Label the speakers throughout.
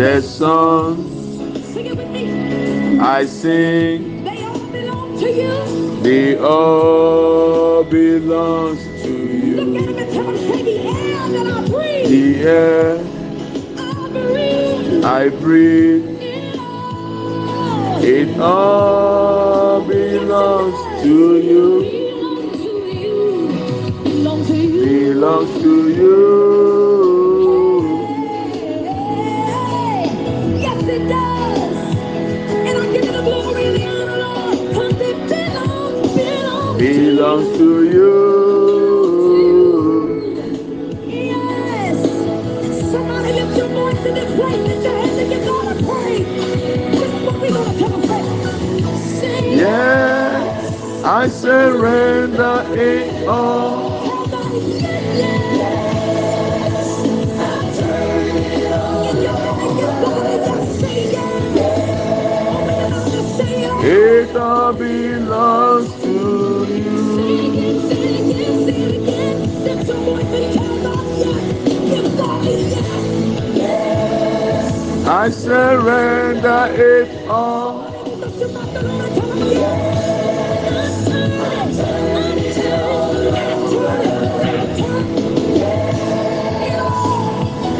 Speaker 1: the song. Sing it with me.
Speaker 2: I sing,
Speaker 1: They all belong to you.
Speaker 2: they all belongs to
Speaker 1: Look
Speaker 2: you.
Speaker 1: at him and say the air that I breathe.
Speaker 2: The air
Speaker 1: I breathe.
Speaker 2: I breathe,
Speaker 1: It all
Speaker 2: it all belongs to you.
Speaker 1: belong to you.
Speaker 2: Belongs to you.
Speaker 1: Yes, it does. And I give you the glory and the honor, Lord, it belongs, belongs,
Speaker 2: Belongs to you.
Speaker 1: Yes. Somebody lift your voice in this place. Lift your hands and give God a praise. This is what we're tell him. Say,
Speaker 2: Yes, I surrender it all.
Speaker 1: It
Speaker 2: all belongs to you. I surrender it all.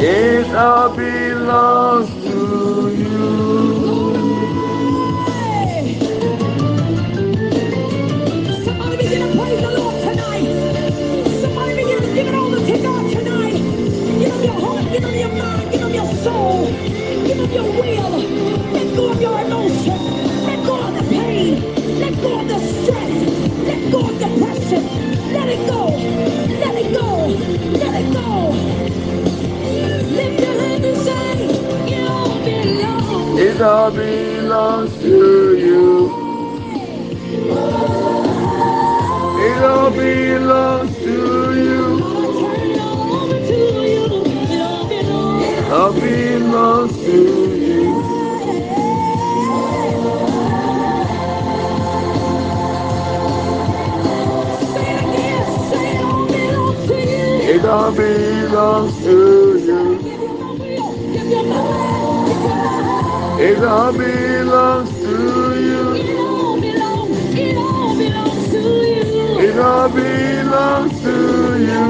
Speaker 2: It all belongs
Speaker 1: It all belongs
Speaker 2: to you. It all belongs to you.
Speaker 1: It all belongs
Speaker 2: to you.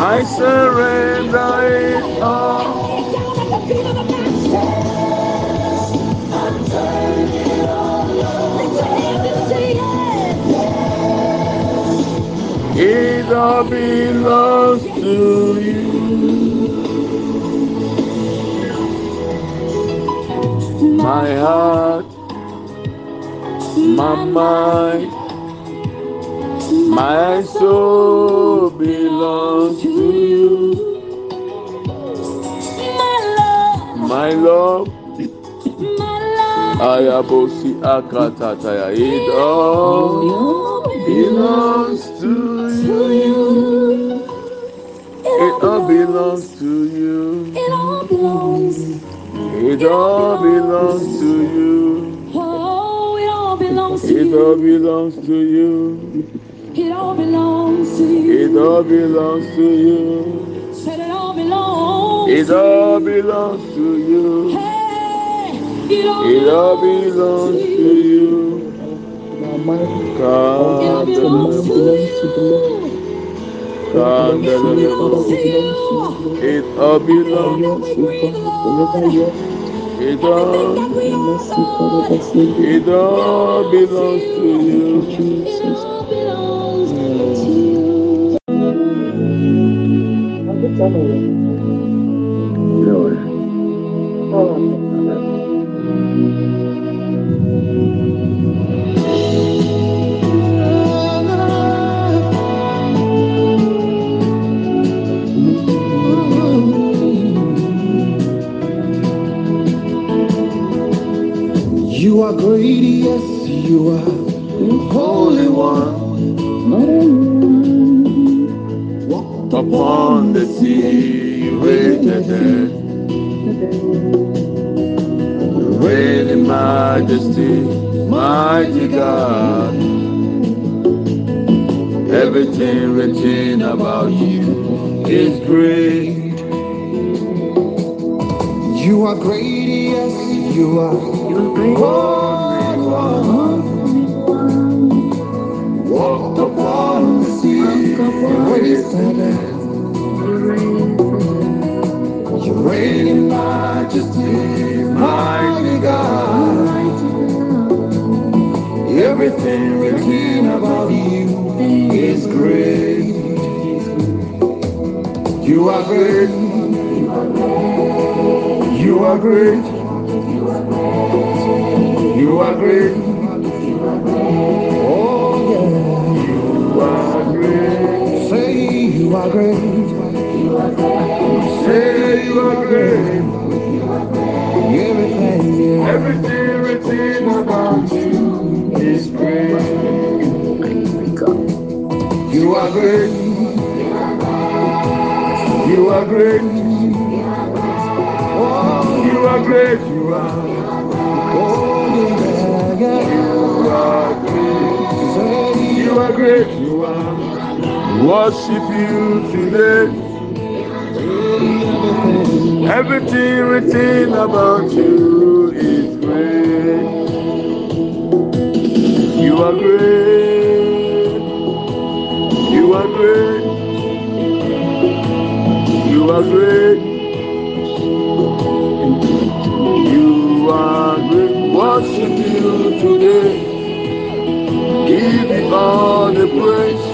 Speaker 2: I surrender it all. It all belongs to you. My heart, my mind, my soul belongs to you. My love, Ayabosi Akatataya. It all oh, belongs belongs to you.
Speaker 1: It all belongs.
Speaker 2: It all belongs to you.
Speaker 1: Oh, it all belongs to
Speaker 2: It all
Speaker 1: you.
Speaker 2: belongs to you.
Speaker 1: It all belongs to you.
Speaker 2: It all belongs to you.
Speaker 1: Said it all belongs.
Speaker 2: It all belongs to you.
Speaker 1: Hey, it all belongs
Speaker 2: to you.
Speaker 1: It all belongs to you. It all belongs to you.
Speaker 2: It all belongs.
Speaker 1: We breathe, Lord.
Speaker 2: It all.
Speaker 1: that we are,
Speaker 2: It all belongs to you.
Speaker 3: Are great, yes, you are
Speaker 2: Holy One,
Speaker 3: walk
Speaker 2: upon the sea, you waited there. Reign in majesty, mighty God. Everything written about you is great.
Speaker 3: You are great, yes, you are.
Speaker 2: You're great.
Speaker 3: Walked upon the sea, wasted it. You reign in majesty, mighty God. Everything written about you is great. You are great. You are great. You are great. Oh
Speaker 2: You are great.
Speaker 3: Say you are great. Everything, yeah.
Speaker 2: Everything about you is great.
Speaker 3: You are great.
Speaker 2: You are great.
Speaker 3: Oh,
Speaker 2: You are great. You are.
Speaker 3: oh.
Speaker 2: You are great. You are great. You are. Worship you today. Everything written about you is great. You are great. You are great. You are great. You are great. Worship you today. Give you all the praise.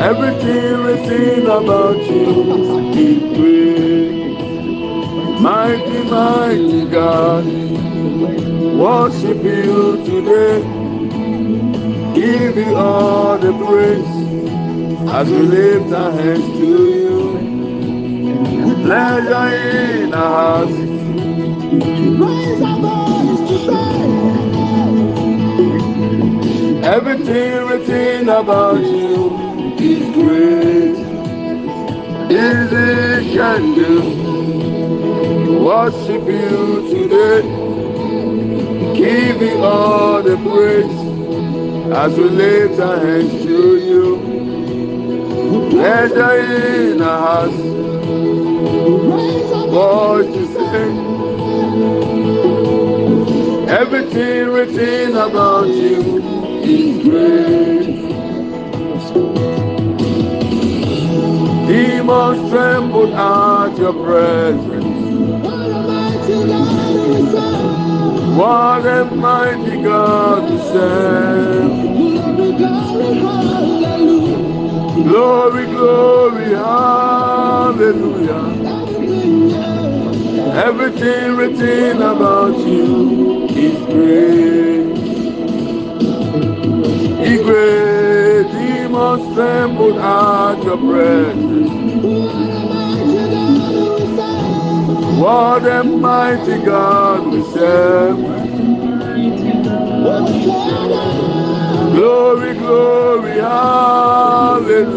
Speaker 2: Everything written about you is great. Mighty, mighty God. Worship you today. Give you all the praise as we lift our hands to you. Pleasure in our hearts. Everything written about you is great. Easy can do. Worship you today. Give you all the praise as we lift our hands to you. Pleasure in our hearts. Voice to sing. Everything written about you is great. Demons trembled at your presence. What a mighty God we serve. Glory, glory, hallelujah. Everything written about you is great. Is great. Demons trembled at your presence. What a mighty God we serve. Glory, glory, hallelujah.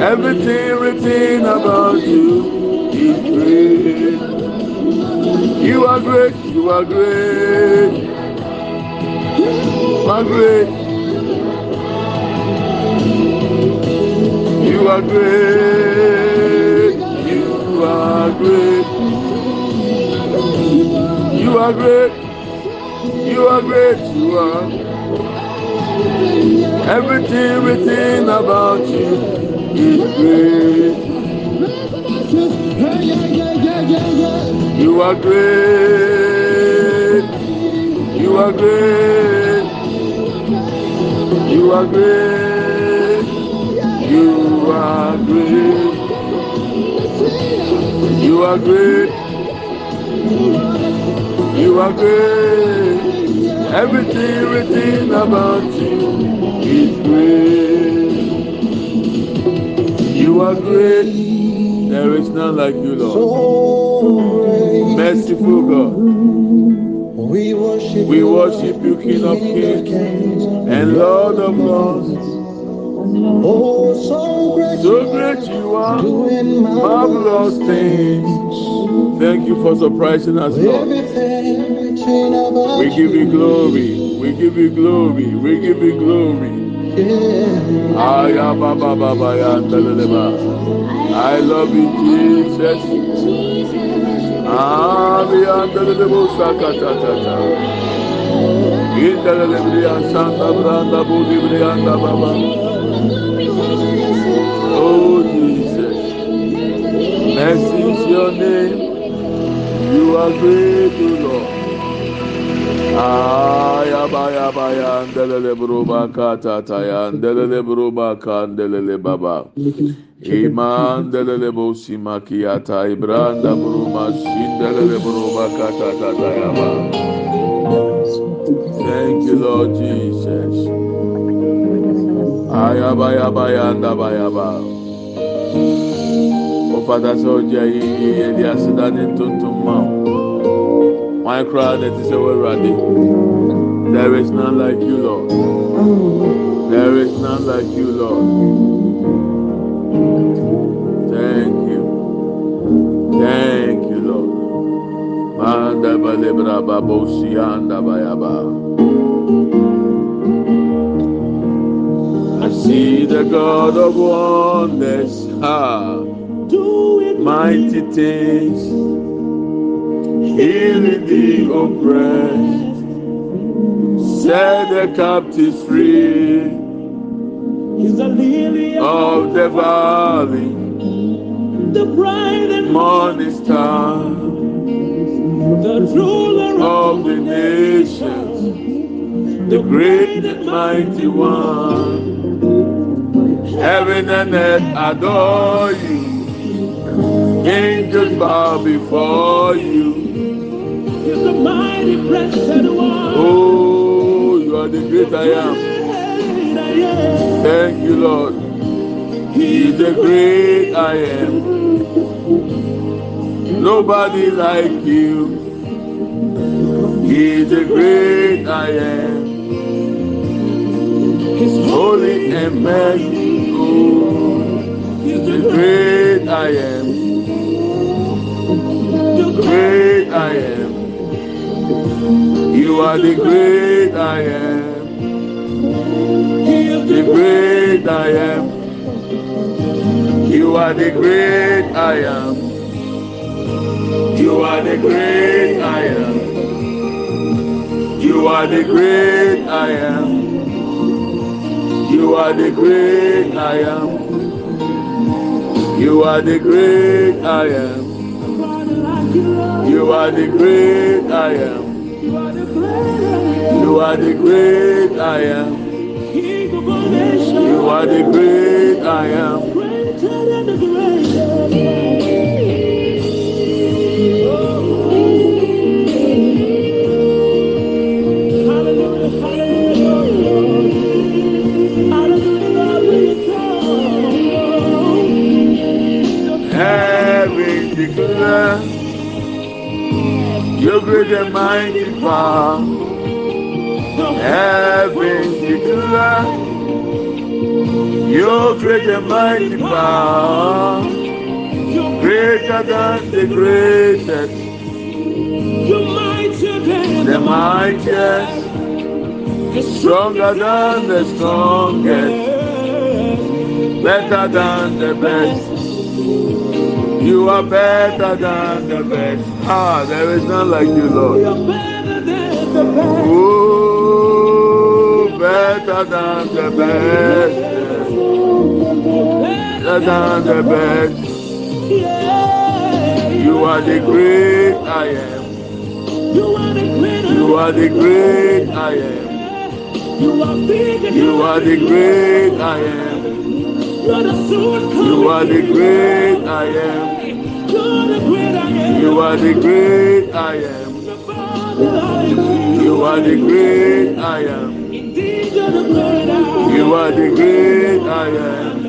Speaker 2: Everything written about you is great. You are great, you are great. You are great. You are great. You are great. You are great. You are great. You are. Everything written about you is great. You are great. You are great. You are great. You are great. You are great. You are great. Everything written about you is great. You are great. There is none like you, Lord. Merciful God.
Speaker 3: We worship
Speaker 2: We
Speaker 3: you,
Speaker 2: worship you, King of
Speaker 3: King of
Speaker 2: Kings
Speaker 3: Kings
Speaker 2: and Lord of Lords.
Speaker 3: Oh, so great,
Speaker 2: So great you are,
Speaker 3: doing
Speaker 2: marvelous things. Thank you for surprising us, Lord.
Speaker 3: Everything written about
Speaker 2: We give you glory. We give you glory. We give you glory. I love you, Jesus. Ah, we are ah, ndelele bo sakata ta ta. Indelele briya ah, santa branda bu di briya nda baba. Your name. You are great, O Lord. Aya ba ya ba ndelele broba kata ta ya ndelele broba ka ndelele baba. Iman delele bo simakiyata ibranda bruma shindelele broba kata ta ta ba. Thank you, Lord Jesus. Aya ba ya ba ya fata sɛ ɔgye ayi yi yɛde aseda ne ntontom ma sɛ. There is none like you, Lord. There is none like you, Lord. Thank you. Thank you, Lord. I see the God of wonders, ah, mighty things, healing the oppressed, set the captives free.
Speaker 1: He's the lily
Speaker 2: of the valley,
Speaker 1: the bright and
Speaker 2: morning star.
Speaker 1: The ruler
Speaker 2: of the nations, the great and mighty one. Heaven and earth adore you. Angels bow before you.
Speaker 1: He's the mighty blessed one.
Speaker 2: Oh, you are the great I am. Thank you, Lord. He's the great I am. Nobody like you. He's the great I am.
Speaker 1: He's
Speaker 2: Holy and merciful.
Speaker 1: He's
Speaker 2: the great I am. Great I am. You are the great I am. The great I am. You are the great I am. You are the great I am. You are the great I am. You are the great I am. You are the great I am.
Speaker 1: You,
Speaker 2: are the great I am.
Speaker 1: You are the great
Speaker 2: I am. You are the great I am.
Speaker 1: Greater than
Speaker 2: your great and mighty power. Heaven declare your great and mighty power. Greater than the greatest,
Speaker 1: You're
Speaker 2: the mightiest, stronger than the strongest, better than the best. You are better than the best. Ah, there is none like you, Lord.
Speaker 1: You're better than the best.
Speaker 2: Oh, better than the best. Better than the best. You are the great I am.
Speaker 1: You are the great.
Speaker 2: You are the great I am.
Speaker 1: You are big. and
Speaker 2: You are the great I am.
Speaker 1: You're the soon coming.
Speaker 2: You are the great I am. You are the great I am. You are the great I am. You are the great I am.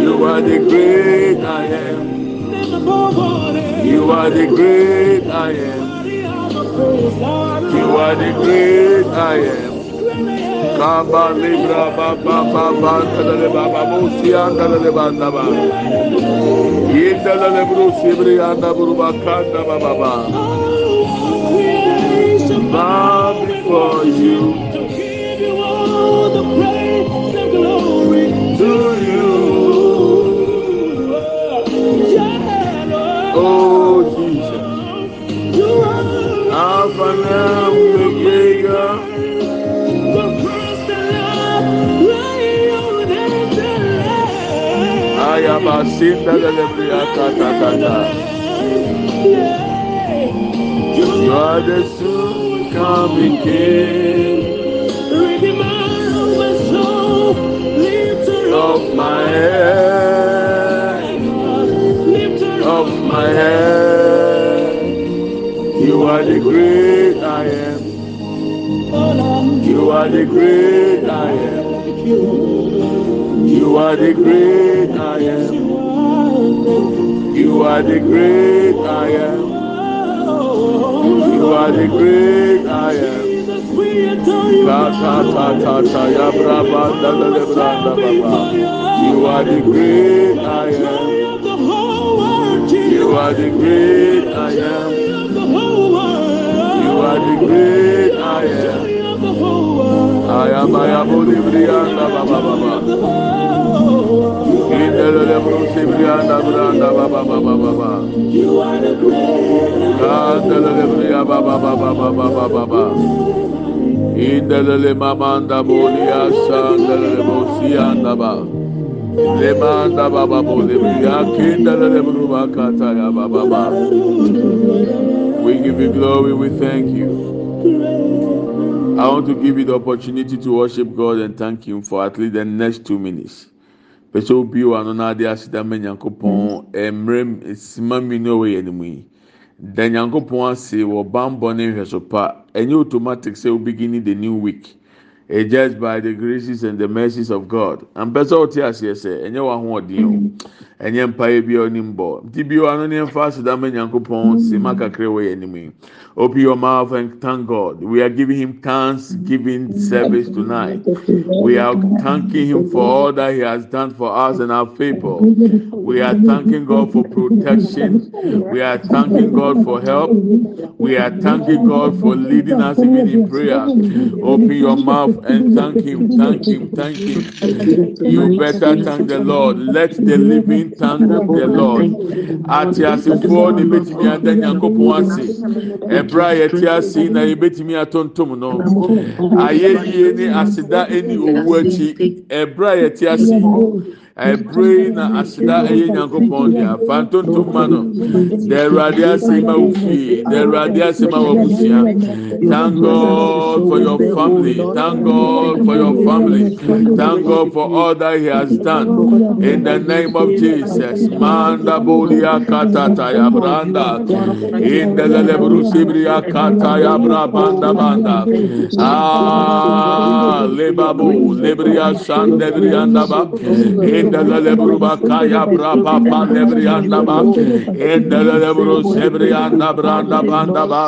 Speaker 2: You are the great I am. You are the great I am. You are the great I am. Raba libra ba ba you. ba tadale ba ba musi andale ba anda kanda before you.
Speaker 1: To you.
Speaker 2: Oh, Jesus. Alpha
Speaker 1: You
Speaker 2: are the soon coming King
Speaker 1: Redeemer my soul, lifter
Speaker 2: of my head
Speaker 1: lifter
Speaker 2: of my head. You are the great I am. You are the great I am. You are the great I am. You are the great I am. You are the great I am. Ta ta ta ta ta ya bra ba da da da bra da ba ba. You are the great I am. You are the great I am. You are the great I am. I am I am only brianda ba ba ba ba.
Speaker 1: You are the
Speaker 2: Indelele mamanda bolia sandelele bosianda baba kindelele bruba baba We give you glory we thank you I want to give you the opportunity to worship God and thank Him for at least the next two minutes. Pèsè obi wa no n'ade aseda mma nyankopɔn mmerɛ esima mmienu a wɔyɛ anim yi. Da nyankopɔn ase wɔ bambɔ ne nhwɛso pa. Ɛnyɛ automatic sɛ o beginning the new week. It's just by the graces and the mercies of God. Ampɛsɛ ɔte aseɛ sɛ ɛnyɛ w'ahoɔden o. Ɛnyɛ mpaeɛ bi a ɔnim bɔ. Nti bi wa no ne mfa aseda nyankopɔn sima kakra wɔ yɛ anim. Open your mouth and thank God. We are giving Him thanksgiving service tonight. We are thanking Him for all that He has done for us and our people. We are thanking God for protection. We are thanking God for help. We are thanking God for leading us even in prayer. Open your mouth and thank Him. Thank Him. Thank Him. You better thank the Lord. Let the living thank the Lord. Ati asefoɔ de betumi ada nyankopɔn ase. Ɛbra a yɛte ase na yɛbɛtumi atontom no. Ayɛyie ne aseda ne owu akyi. Ɛbra a yɛte ase. Yi na aseda ɛyɛ nyankopɔn dea. Fa ntontom ma no. Da Awurade ase ma wo fie. Da Awurade ase ma wo. Thank God for your family. Thank God for your family. Thank God for all that He has done. In the name of Jesus. Manda bolia katata ya branda. In the lebru sibria kata ya brabanda banda. Ah, lebabu lebria shande brianda ba. In indala lebru bakaya braba ba lebri anda ba indala lebru sebri anda branda banda ba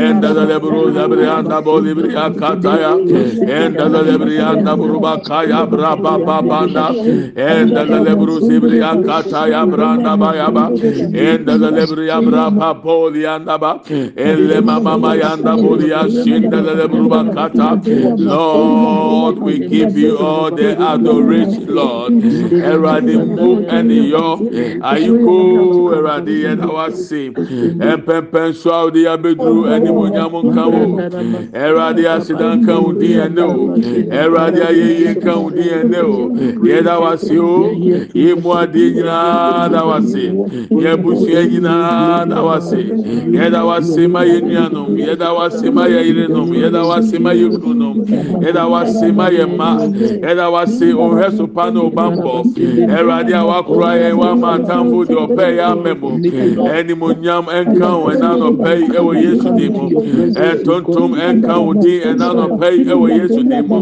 Speaker 2: indala lebru lebri anda bo lebri akataya indala lebri anda buru bakaya braba ba banda indala lebru sebri akataya branda ba ya ba. Indala lebri braba bo anda ba. Elle mama mayanda yanda bo ya indala lebru bakata Lord we give you all the adoration Lord. Eradi mbu ɛni yɔ ayiko eradi yɛ na wa se ɛpɛpɛ nso a ɔde abeduru ɛni mo nyamu nkan wo eradi asidan nkan wo di ɛnɛ o eradi ayeye nkan wo di ɛnɛ o yɛ na wa se o yɛ mu adi nyinaa na wa se yɛ busua nyinaa na wa se yɛ na wa se ma yɛ nua nom yɛ na wa se ma yɛ yere nom yɛ na wa se ma. Yɛ kunu nom yɛ na wa se ma yɛ ma yɛ na wa se ohɛ sopa na o ba mbɔ. Mbọ. ɛwurade a wakora yɛn wama atamfo deɛ ɔpɛ yɛ amɛ mu ɛnimonyam ɛnka wo ɛna nɔpɛ yi ɛwɔ yesu din mu ɛntontom ɛnka wo din ɛna nɔpɛ yi ɛwɔ yesu din mu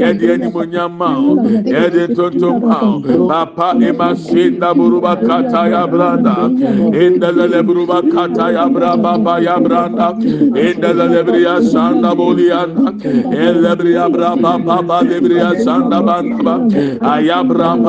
Speaker 2: yɛde ɛnimonyam ma wo yɛde ntontom ma wo papa ema se ndaburuba kata ya branda indalele buruba kata ya braba ba ya branda indalele briya sanda bolianda elebriya braba baba lebriya sanda banda ba ayabra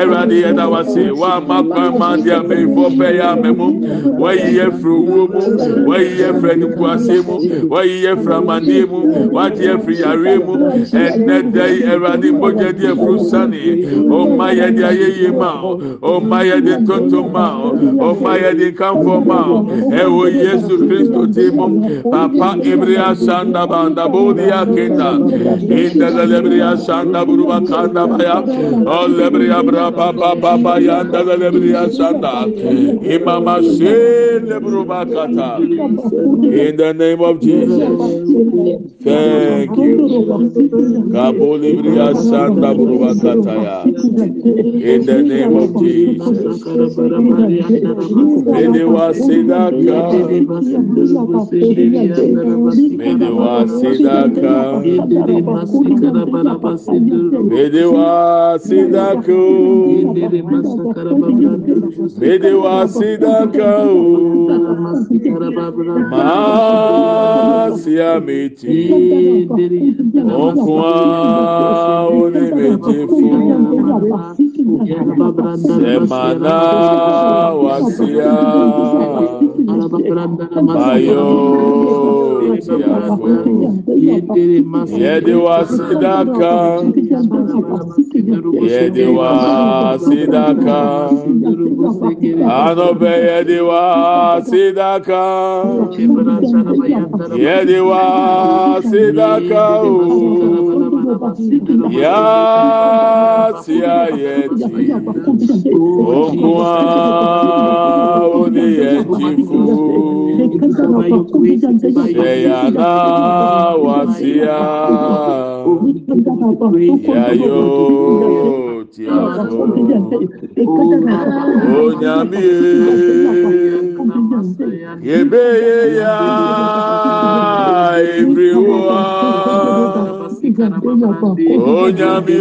Speaker 2: ɛwurade yɛ na wase wama kpama deɛ pe ya amɛ mu wɔyi yɛ firi owuo mu wɔyi yɛ firi anikuase mu wɔyi yɛ firi amadeɛ mu wɔagye yɛ firi yareɛ mu ɛnɛ dɛ yi ɛwurade mbɔdwa deɛ furu sani ɔma yɛ de ayɛyɛ ma ɔma yɛ de ntonto ma ɔma yɛ de nkanfo ma ɛwɔ yesu kristo ti mu papa ebiri asanda bandabo di akenda indalɛ ebiri asanda buruba kanda baya ɔlɛbiri abra. Lebriya sanda imama kata in the name of jesus. Thank you. Kabo sanda ya in the name of jesus. Mede wasidaka, mede wasidaka, mede wasidaka, Mede wasidaka o masia meti okwa onimetifu semana wasia. ayo yɛde wa sidaka yɛde wa sidaka anɔbɛ yɛde wa sidaka yɛde wa sidaka o. yàtì ayẹ tì òmùà oníyẹ tì fún ṣẹyàná wàsíà yàyò tì àfọ ònyàmíye yebeyeyà ìbíwá. Onyame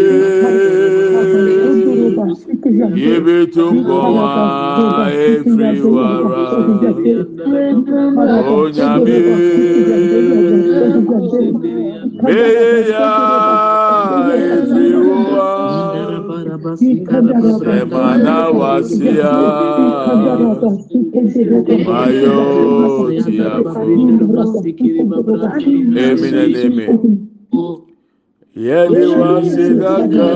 Speaker 2: yebetungowa efiriwara Onyame meyeya efiriwa semana wasia mayo tiafu emine neme. Yede wa sedaka,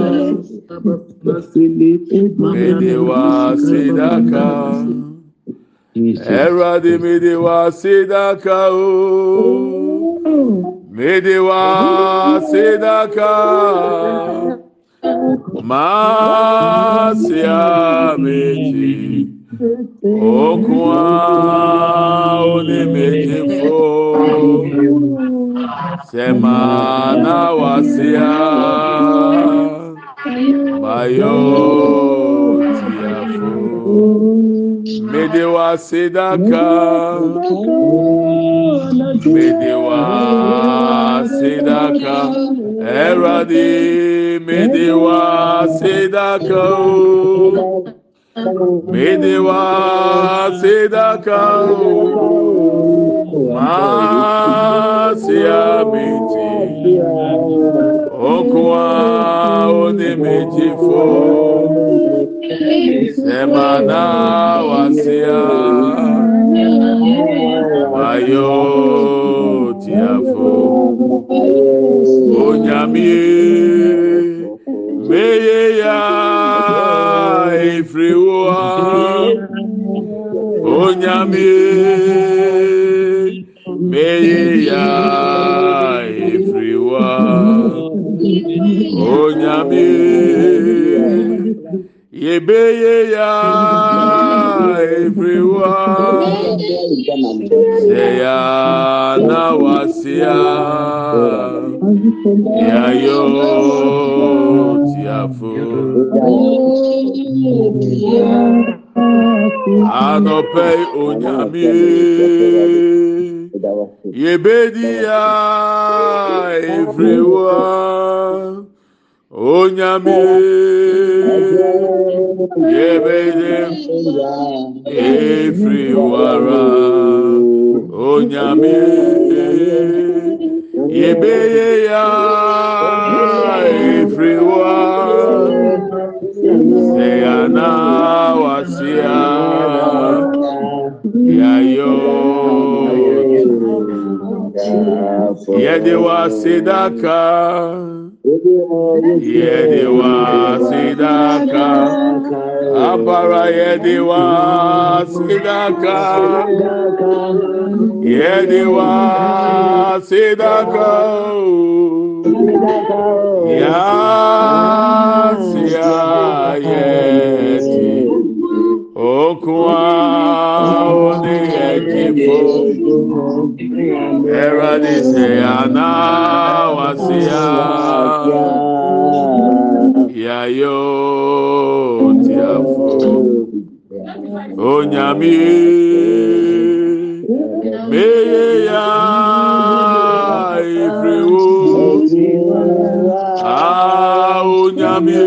Speaker 2: mede wa sedaka, ẹrọade mede wa sedaka o, mede wa sedaka, maa se a meji, okun a onímejì fún. Sema na wasia mayo tiafo mede wa sedaka mede wa sedaka eradi mede wa sedaka o. Medewa sedakau masia miti okwa onemetifo semana wasia wayo tiafo onyamie onyame meye ya efiri wa onyame yebeye ya efiri wa seya na wasia yayo tiafo yɛbɛpae onyame. Yɛbɛdi a ɛfiri wo a onyame. yedewasidaka yedewasidaka yasiayeti okuwaodeyekifo eradiseyana wasia yayo onyami meye ya ifriwo ah onyami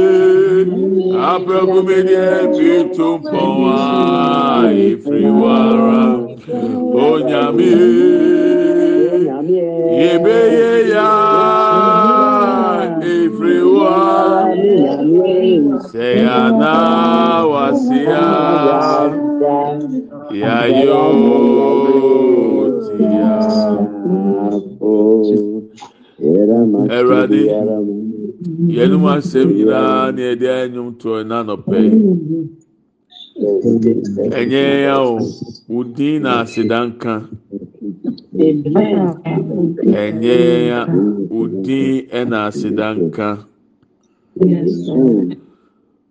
Speaker 2: apẹkumẹdiẹ fi tún pọn wá ìfiriwara onyami yebeye ya ìfiriwa sẹyana wàsíà yayo yayotia awurade yɛnom asɛm nyinaa ne yɛde anwom toɔ na nɔpɛ ɛnyɛ a o wo na aseda nka ɛnyɛ a wo din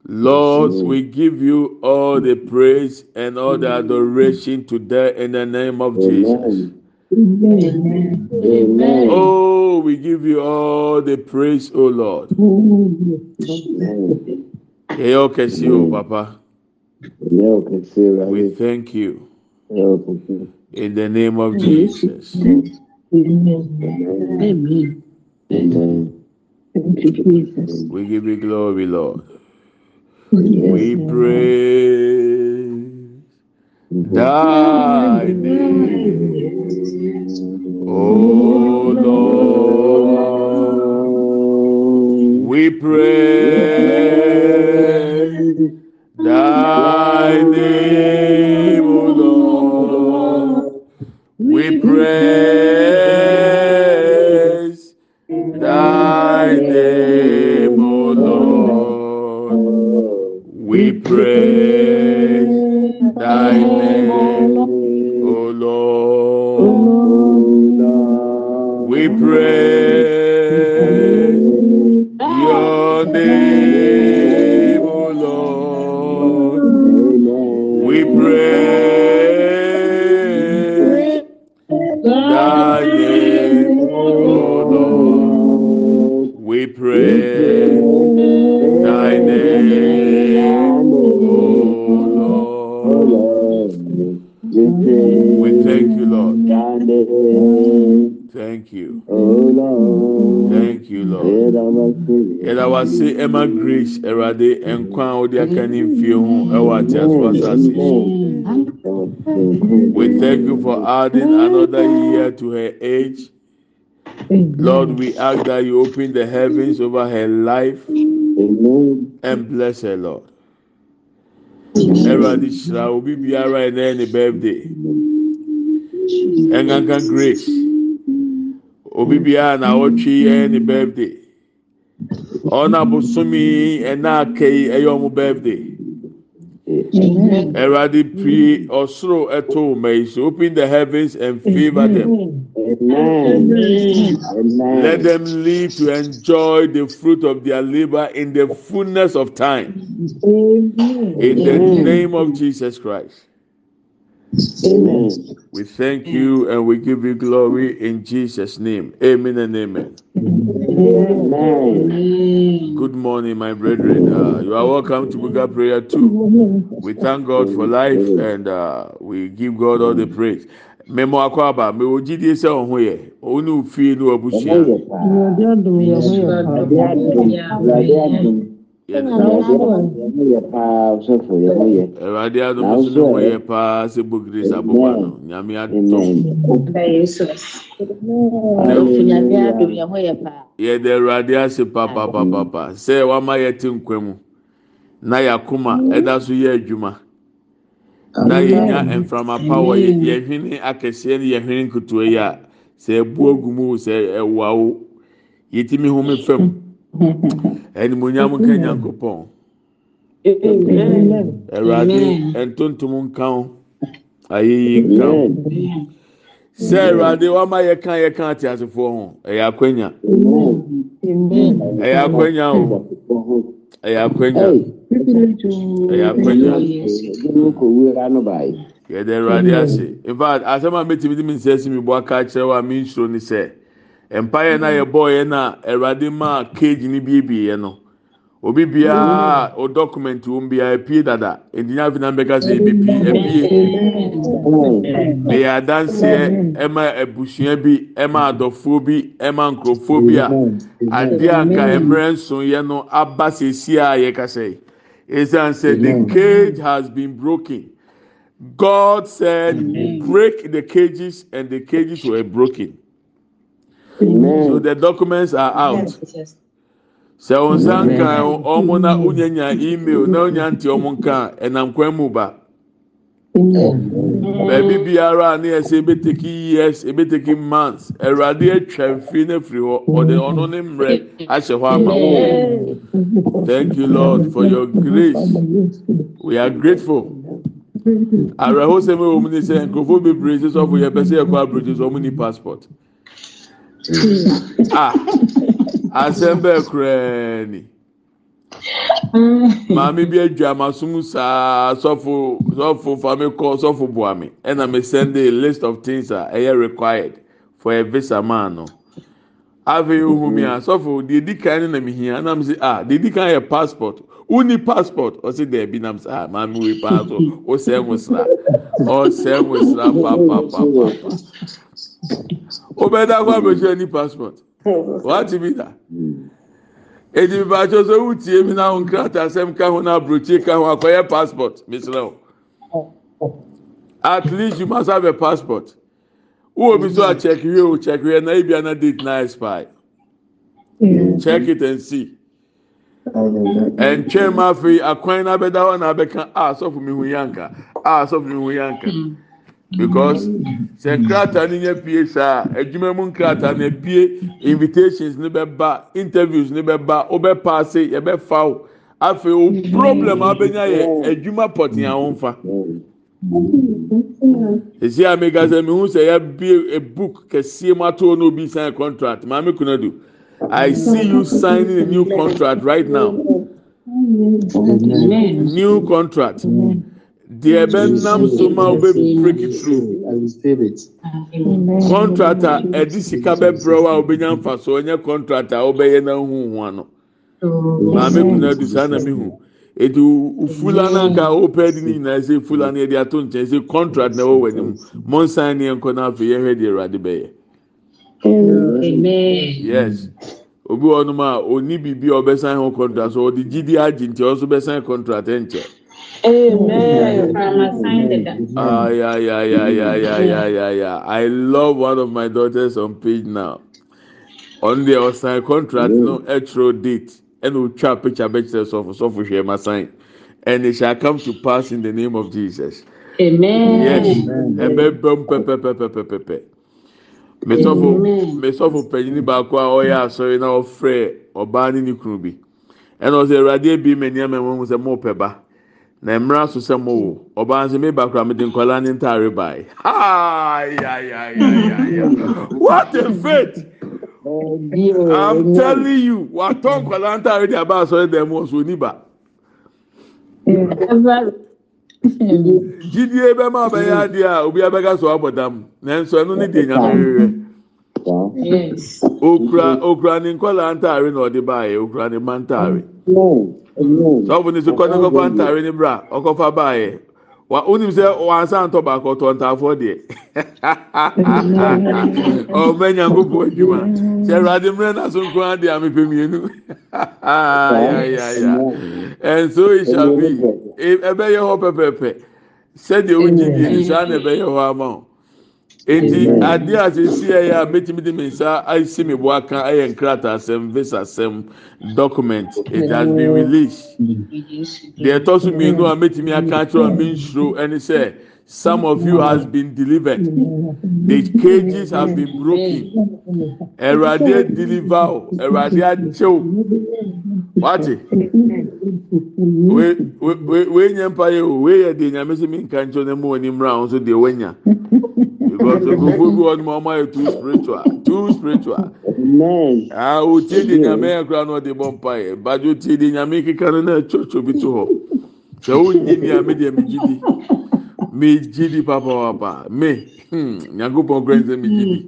Speaker 2: lord we give you all the praise and all the adoration today in the name of jesus. Amen. Oh, we give you all the praise, oh Lord. Eyo kesi o Papa. We thank you in the name of Jesus. We give you glory, Lord. We praise thy name, oh Lord. We praise wɔde aka ne mfie ho ɛwɔ ate asase we thank you for adding another year to her age. Lord we ask that you open the heavens over her life and bless her lord. Ɛwurade hyira obi biara ɛnɛ ne birthday. Ɛnkankan grace. Obi biara na ɔtwe ɛyɛ ne birthday. Ɔna bosomi ɛna aka yi ɛyɛ ɔmo birthday Awurade pie ɔsoro ɛto wɔn yi so open the heavens and favour them. Let them live to enjoy the fruit of their labor in the fullness of time. In the name of Jesus Christ. Amen. We thank you and we give you glory in Jesus' name. Amen and amen. Good morning, my brethren. Uh, you are welcome to Buga Prayer 2. We thank God for life and uh, we give God all the praise. Memo akwaba, me ojidi sɛ ɔho yɛ, ɔne ofie ne wabusua. Awurade adom so ne ho yɛ paa sɛ bogire sa boba no, nyame adom. Yɛde Awurade ase papapapapa. Sɛ wama yɛte nkwa mu na yakoma ɛda so yɛ adwuma. na yɛnya mframa pa wɔ yɛhwene akɛseɛ ne yɛhwene nketewa yi a sɛ ɛbu agu mu sɛ ɛwa o yɛtumi home fam ɛnumonyam nka nyankopɔn awurade ntontom nka ho ayeyi nka ho sɛ awurade wama yɛka yɛka ate asefoɔ ho ɛyɛ akwanya ɛyɛ akwanya o. Ɛyɛ akwanya ɛyɛ akwanya yɛde awurade ase in fact asɛm a mɛtumi de mi nsa esi mi bɔ aka akyerɛ wa mi nsoro ni sɛ mpaeɛ na yɛbɔ yɛ na awurade maa cage ni biebie yɛ no. Obi biara o document wɔn biara epie dada. Edinya fi na mbɛka sɛ ebi pie epie. Ɛyɛ adanseɛ ɛma abusua bi ɛma adɔfoɔ bi ɛma nkurɔfoɔ bi a adeɛ anka mmerɛ nson yɛ no aba sɛsi a yɛkasa yi. Esan sɛ the cage has been broken. God said break the cages and the cages were broken so the documents are out. Sɛ wɔn nsa nka wɔn na wonyanya email na wonya nte wɔn nka ɛnam kwan mu ba. Baabi biara ne yɛ sɛ ebeteki years ebeteki months awurade atwa mfiri ne firi hɔ. Ɔde ɔno ne mmerɛ ahyɛ hɔ ama wɔn thank you lord for your grace. We are grateful. Awerɛhosɛm wɔ mu ne sɛ nkurɔfoɔ bebree sɛ sɔfo yɛ pɛ sɛ yɛ kɔ aburokyi sɛ wɔn ni passport ah asɛm bɛɛ koraa ni. Maame bi adwa amasom saa sɔfo sɔfo fami kɔ sɔfo buami ɛna me send a list of things a ɛyɛ required for a visa man no. Afei ohun mi a sɔfo deɛ di kan na mi hia ɛna mi sɛ ah deɛ di kan yɛ passport. Wuni passport? Ɔsi dɛbi nam sɛ ah maame wei paa so ɔsɛ nwosra ɔsɛ nwosra paapaapaapa ó bẹ dá wà hmm. ní passport. Wàá ti mi dà. Hmm. Èdè ìbàjọ́ sọ wù tiẹ̀ mi náà nkira tà sẹ́m ká hó náà bròchie ká akọ̀yẹ́ passport mísìlẹ̀ o at least you must have a passport. Wọ́n omi sọ àchẹ̀kìrì o check ẹ̀ náà ibi àná date náà expire hmm. check it and see. Ẹ̀ntwẹ́ máa fi akwan náà bẹ dá wà náà bẹ kàn á sọ́fù mi hu yànká á sọ́fù mi hu yànká. because sɛ nkrataa no nya pie saa adwuma e mu nkrataa no apue invitations no bɛba interviews no bɛba wobɛpaase yɛbɛfa e wo afei o problem abɛnya yɛ adwuma pɔtena ho mfa esi a e mi gasa mi hu sɛ yabie a book kɛseɛ mu ato no obi sign contract. Maame kunadu I see you signing a new contract right now. New contract. Mm -hmm. The Eben Namsoma will be breakthrough. I receive it. Contractor, eh, Edisi Kabe Browa Obinyam Faso, Onye contractor, Obeye na Huwano. Maame kuna du saa na mi hu. Eti ufula n'aka ope di ni na ese fula na edi ato nkyɛn ese contract na ɛwɔ wɔ anim. Monsan ni nkɔ n'afɛ yɛ hwɛ di. Yes. Obi wɔ nom a oni biribi a contract so ɔde gidi agye nti ɔnso contract ɛnkyɛn.
Speaker 4: Amen.
Speaker 2: Ah, yeah, yeah, yeah, yeah, yeah, yeah, yeah, yeah. I love one of my daughters on page now. On the outside contract, no extra date, and we try picture pictures of so for share my sign, and it shall come to pass in the name of Jesus.
Speaker 4: Amen.
Speaker 2: Yes. Ebe bom pepe pepe pepe pepe. Mesɔfo mesɔfo panyin baako a ɔyɛ asɔre na ɔfrɛ ɔbaa ne ne kunu bi, ɛna ɔsɛ awurade ebi mɛ nneɛma ɛwɔ mu sɛ mo pɛ ba. Na mmerɛ so sɛ mo wo. Ɔbaa nso mi ba kora mi de nkɔla ne ntaare ayayayaya what a faith i'm telling you watɔ nkɔla ntaare de aba asɔre dɛm wɔ so oniba gyidie bɛma ɔbɛyɛ adeɛ a obi abɛka so abɔ dam. Nanso ɛno ne deɛ nyame rere okura okura ni nkɔla ntaare na ɔde baayɛ okura ni ma ntaare sɔfo ni sikɔ ne kɔfa ntaare ni bra ɔkɔfa baayɛ wa onim sɛ wansan tɔ baako tɔ ntaafoɔ deɛ ɔmɛ nyanko po adwuma sɛ ɛwurade mmerɛ na so nkura de amepɛ mmienu and so it shall be. Ɛbɛyɛ hɔ pɛpɛpɛ sɛdeɛ wogye die saa na ɛbɛyɛ hɔ ama o. eti adeɛ a sisi ɛyɛ a mɛtumi de mi nsa asi mi bo aka ɛyɛ nkrataa asɛm visa asɛm document. It has been released. Deɛ ɛtɔ so mmienu a mɛtumi aka akyerɛ mi nsuro ɛne sɛ Some of you has been delivered. The cages have been broken. Ẹ̀rọ̀dé deliver o. Ẹ̀rọ̀dé àjẹ́ We we we nyẹ mpa yẹ o. Wéé yẹ de nyàmé mi nka nkyẹn ní mu wọ ní mìíràn àwọn de we nya. Because nkókó bi wọ́n mu ọmọ yẹ too spiritual too spiritual. Ah o tie de nyàmé yẹ kura náà de bọ́ mpa yẹ. Bàjọ́ tie de nyàmé kíkà náà náà ẹ̀kyọ́kyọ́ bi tó hɔ. Sẹ́wọ́n nyí ni àmì dìẹ̀ mi di mi gyi di papaapa hmm nyankopɔn kura nsɛm mi gyi di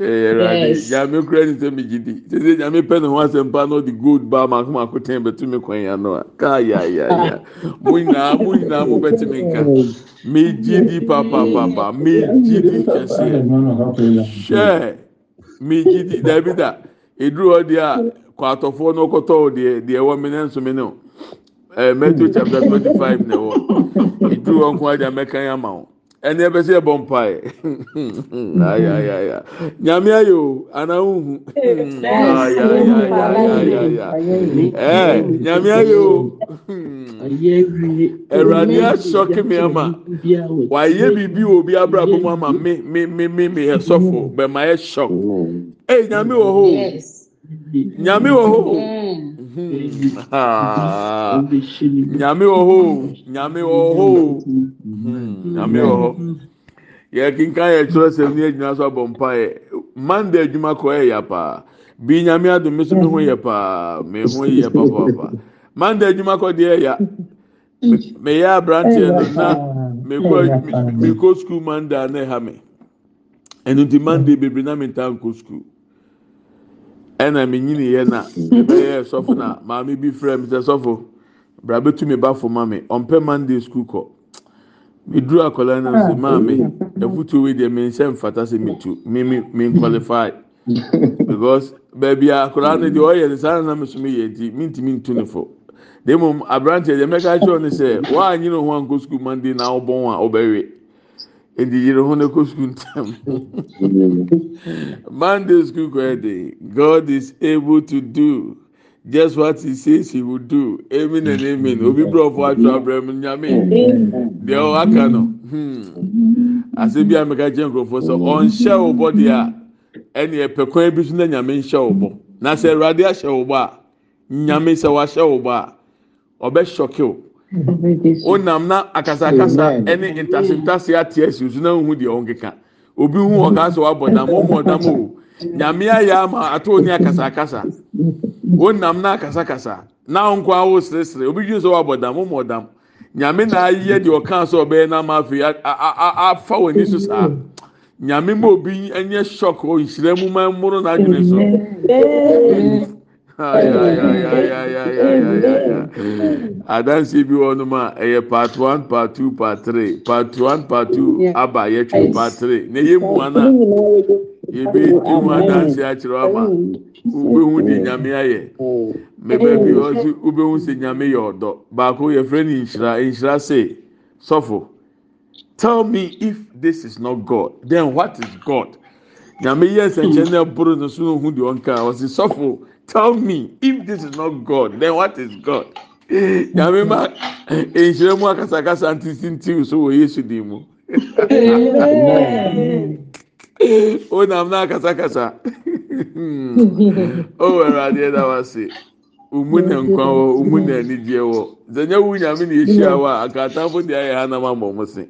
Speaker 2: ɛwurade nyame kura nsɛm mi gyi di sese nyame pɛ ne ho asɛmpa na ɔde gold ba mako mako tɛn bɛtu mi kwan ya no. A kaa ya ya. Ya mo nyinaa mo nyinaa mo bɛ ti mi nka mi gyi di papapapa mi gyi di kɛseɛ hwɛ mi gyi di dabi da eduru hɔ deɛ a kɔ atɔfoɔ na ɔkɔtɔ deɛ deɛ ɛwɔ mi ne nso mi ne o. Ɛɛ Matthew chapter twenty five na ɛwɔ eduru hɔ nko agya mɛka ya ma o ɛni ɛbɛ sɛ ɛbɔ mpa yɛ ayayaya nyame ayɛ o anahuhu ayayayaya ɛɛ nyame ayɛ o. Ɛwurade asɔke mi ama. Wayɛ biribi wɔ obi abrabɔ mu ama. Mi mi mi mi mi yɛ sɔfo bɛma shock ɛy nyame wɔ hɔ nyame wɔ hɔ nyame wɔ hɔ nyame wɔ hɔ o. Nyame wɔ hɔ. Yɛ kinkan yɛ kyerɛ sɛm ne agyina so abɔ mpa yɛ. Manda adwuma kɔ yɛ ya paa. Bi nyame adum mi so mi ho yɛ paa. Mi ho yɛ papaapa manda adwuma kɔ deɛ ya meyɛ aberanteɛ no na mekɔ sukuu manda na ɛha mi ɛnu ti manda bebree na mi nta nkɔ sukuu ɛna mi nyini yɛ na ɛbɛyɛ sɔfo na maame bi frɛ mi sɛ sɔfo bra bɛtu mi ba fo ma mi ɔmpɛ manda sukuu kɔ. Mi duru akwadaa na sɛ maame efutuo wei deɛ mi nhyɛ nfata sɛ mi tu mi mi mi qualify. Because baabi a akwadaa no deɛ ɔyɛ no saa na mi so mi yɛ ti mi ntumi ntu ne fo. Na emu aberanteɛ deɛ mɛka kyerɛ no sɛ wɔanyi ne ho ankɔ sukuu mande na ɔbɔn a ɔbɛwe edi yere ho ne kɔ sukuu ntam mande sukuu kɔ yɛ de god is able to do just what he says he will do. Amen and amen. Obi burɔfo atwa abirɛ mu nyame. Deɛ ɔaka no. Ase bi a mɛka kyerɛ nkurɔfoɔ sɛ ɔnhyɛ wo bɔ deɛ a ɛne ɛpɛ kwan bi so na nyame nhyɛ wo bɔ. Na sɛ awurade ahyɛ wo bɔ a nyame sɛ wahyɛ wo bɔ a ɔbɛ hyɔke wo onam na akasakasa ɛne ntasentase ate asi so na ohun deɛ ɔnkeka obi hu ɔka sɛ wabɔ dam ɔmu ɔdam o nyame ayɛ ama ato ne akasakasa onam na akasakasa na nko awo seresere obi dwi sɛ wabɔ dam ɔmu ɔdam nyame na ayɛ deɛ ɔka sɛ ɔbɛyɛ na ama afei afa wɔ ani so saa. Nyame ma obi nyɛ shock o nhyira mu ma mmoro na adwene so. Adansi bi wɔ nom a ɛyɛ part one part two part three. Part one part two aba yɛtwe part three. Na yɛ mu ana? Yɛbi mu adansi akyerɛ ama. Wobɛhu di nyame ayɛ. Mɛbɛ bi ɔsi wobɛhu sɛ nyame yɛ ɔdɔ. Baako yɛfrɛ no nhyira. Nhyira se sɔfo tell me if this is not god. Then what is god? Nyame yɛ nsɛnkyɛn na ɛboro no so na ohun deɛ ɔnka. Ɔsi sɔfo. Tell me if this is not God, then what is God? Nyame ma nhyira mu akasakasa ntintinti so wɔ Yesu di mu. O nam na akasakasa. O wɛrɛ adeɛ da wa se. umu na nkwa wɔ umu na anigyeɛ wɔ nyɛ wu nyame na ehyia wɔ a akatamfo deɛ ayɛ hanam ama ɔmo se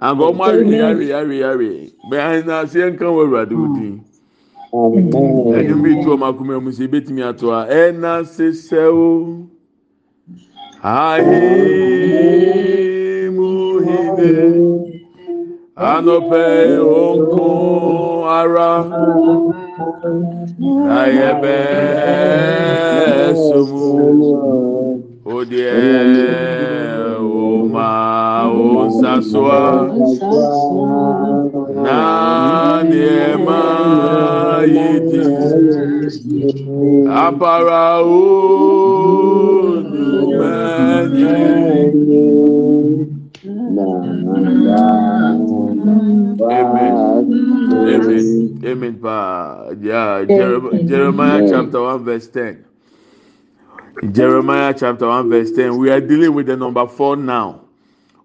Speaker 2: anka ɔmo awe awe awe awe bɛn na aseɛ nka wɔ awurade wo din adwum bi to ɔmakoma mu sɛ yɛbɛtumi ato a ɛna sesɛ o. Ahemuhide anɔpɛ onko ara. Na yɛbɛɛso mu odeɛ nsasoa na nneɛma yɛ di aparawo numani amen. Amen. Amen. Paa yeah Jeremiah chapter one verse ten. Jeremiah chapter one verse ten. We are dealing with the number four now.